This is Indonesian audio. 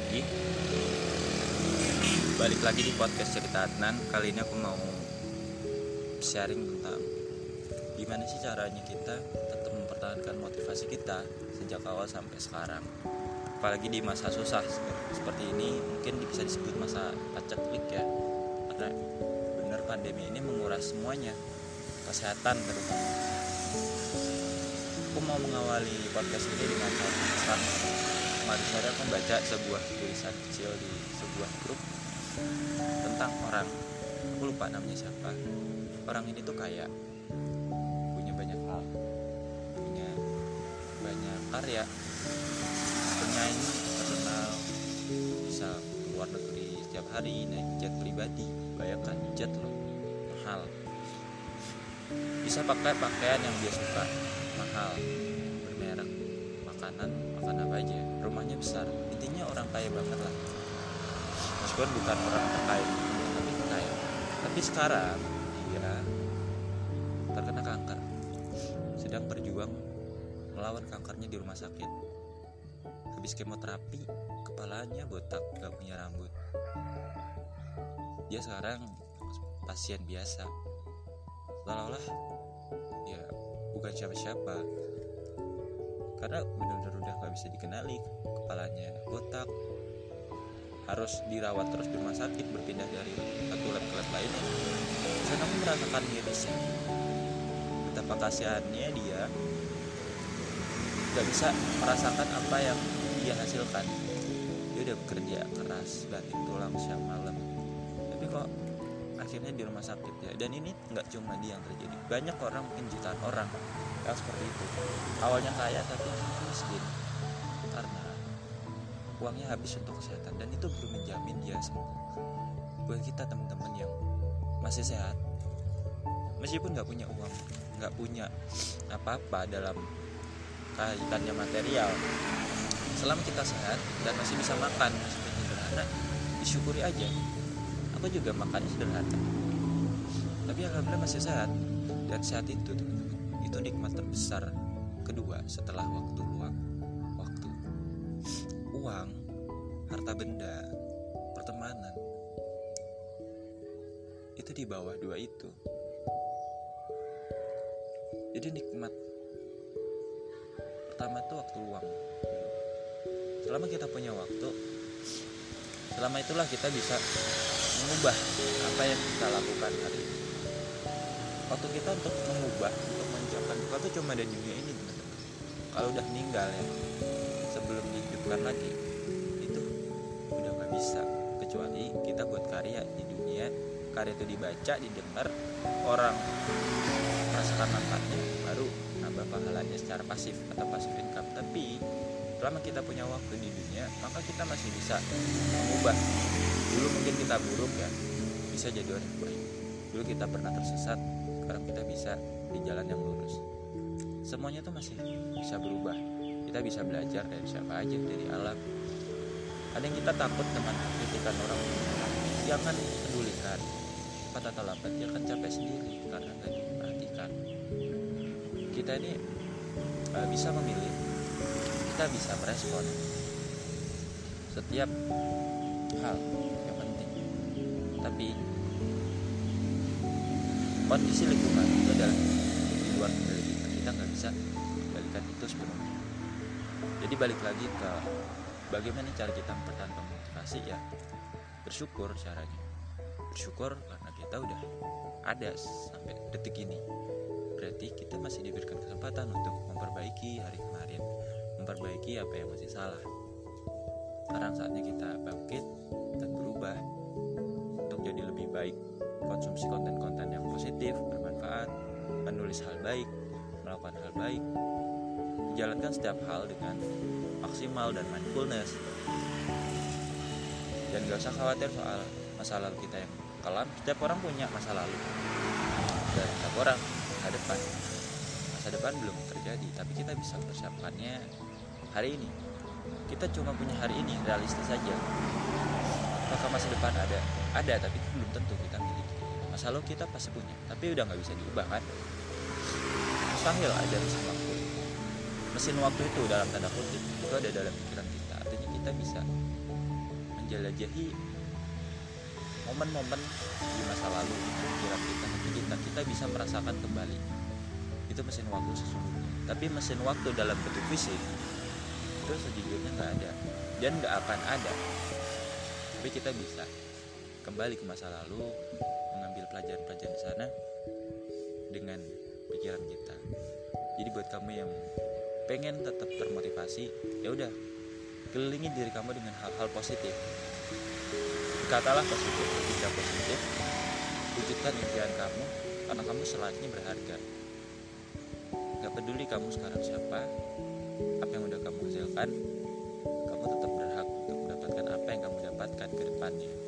lagi. Balik lagi di podcast cerita Adnan. Kali ini aku mau sharing tentang Gimana sih caranya kita tetap mempertahankan motivasi kita Sejak awal sampai sekarang. Apalagi di masa susah seperti ini Mungkin bisa disebut masa paceklik ya. Karena benar pandemi ini menguras semuanya. Kesehatan terutama. Aku mau mengawali podcast ini dengan hal kemarin sore aku membaca sebuah tulisan kecil di sebuah grup tentang orang. Aku lupa namanya siapa. Orang ini tuh kayak punya banyak hal. Punya banyak karya. Penyanyi terkenal. Bisa keluar negeri setiap hari naik jet pribadi. Bayangkan jet loh. Mahal. Bisa pakai pakaian yang dia suka. Mahal. Bermerek makanan makan apa aja rumahnya besar. Intinya orang kaya banget lah. Meskipun bukan orang terkaya tapi kaya. Tapi sekarang dia terkena kanker. Sedang berjuang melawan kankernya di rumah sakit. Habis kemoterapi kepalanya botak gak punya rambut. Dia sekarang pasien biasa. Seolah-olah ya bukan siapa-siapa karena benar-benar udah nggak bisa dikenali kepalanya botak harus dirawat terus di rumah sakit berpindah dari satu lab ke lab lainnya saya kamu merasakan mirisnya betapa kasihannya dia nggak bisa merasakan apa yang dia hasilkan. Dia udah bekerja keras banting tulang siang malam. Tapi kok akhirnya di rumah sakit ya. Dan ini nggak cuma dia yang terjadi banyak orang mungkin jutaan orang yang seperti itu. Awalnya kaya tapi miskin karena uangnya habis untuk kesehatan. Dan itu belum menjamin dia sembuh. Buat kita teman-teman yang masih sehat meskipun nggak punya uang nggak punya apa-apa dalam kaitannya material selama kita sehat dan masih bisa makan meskipun sederhana disyukuri aja aku juga makannya sederhana. Tapi alhamdulillah masih sehat. Dan sehat itu teman-teman itu nikmat terbesar kedua setelah waktu luang waktu uang harta benda pertemanan. Itu di bawah dua itu. Jadi nikmat pertama itu waktu luang. Selama kita punya waktu selama itulah kita bisa mengubah apa yang kita lakukan hari ini. Waktu kita untuk mengubah untuk menjauhkan duka tuh cuma ada dunia ini teman-teman. Kalau udah meninggal ya sebelum dihidupkan lagi itu udah nggak bisa. Kecuali kita buat karya di dunia karya itu dibaca didengar orang merasakan manfaatnya baru nambah pahalanya secara pasif atau pasif income. Tapi selama kita punya waktu di dunia maka kita masih bisa mengubah. Dulu mungkin kita buruk ya bisa jadi orang baik dulu kita pernah tersesat sekarang kita bisa di jalan yang lurus. Semuanya tuh masih bisa berubah. Kita bisa belajar dari siapa aja dari alam. Ada yang kita takut dengan kritikan orang. Jangan pedulikan. Kata atau lambat dia akan capek sendiri karena nggak diperhatikan. Kita ini uh, bisa memilih kita bisa merespon setiap hal yang penting. Tapi kondisi lingkungan itu adalah di luar kendali kita. Kita nggak bisa kendalikan itu sepenuhnya. Jadi balik lagi ke bagaimana cara kita mempertahankan motivasi ya. Bersyukur caranya. Bersyukur karena kita udah ada sampai detik ini. Berarti kita masih diberikan kesempatan untuk memperbaiki hari kemarin memperbaiki apa yang masih salah. Sekarang saatnya kita bangkit dan berubah untuk jadi lebih baik konsumsi konten-konten yang positif bermanfaat menulis hal baik melakukan hal baik menjalankan setiap hal dengan maksimal dan mindfulness. Dan gak usah khawatir soal masa lalu kita yang kelam setiap orang punya masa lalu dan setiap orang masa depan. Masa depan belum terjadi tapi kita bisa mempersiapkannya hari ini kita cuma punya hari ini realistis saja. Apakah masa depan ada? Ada tapi belum tentu kita miliki. Masa lalu kita pasti punya tapi udah nggak bisa diubah kan? Mustahil ada mesin waktu. Mesin waktu itu dalam tanda kutip itu ada dalam pikiran kita. Artinya kita bisa menjelajahi momen-momen di masa lalu di pikiran kita nanti kita kita bisa merasakan kembali. Itu mesin waktu sesungguhnya. Tapi mesin waktu dalam bentuk fisik itu sejujurnya nggak ada. Dan nggak akan ada. Tapi kita bisa kembali ke masa lalu mengambil pelajaran-pelajaran di sana dengan pikiran kita. Jadi buat kamu yang pengen tetap termotivasi ya udah kelilingi diri kamu dengan hal-hal positif. Katalah positif tidak positif. Wujudkan impian kamu karena kamu selayaknya berharga. Gak peduli kamu sekarang siapa kamu tetap berhak untuk mendapatkan apa yang kamu dapatkan ke depannya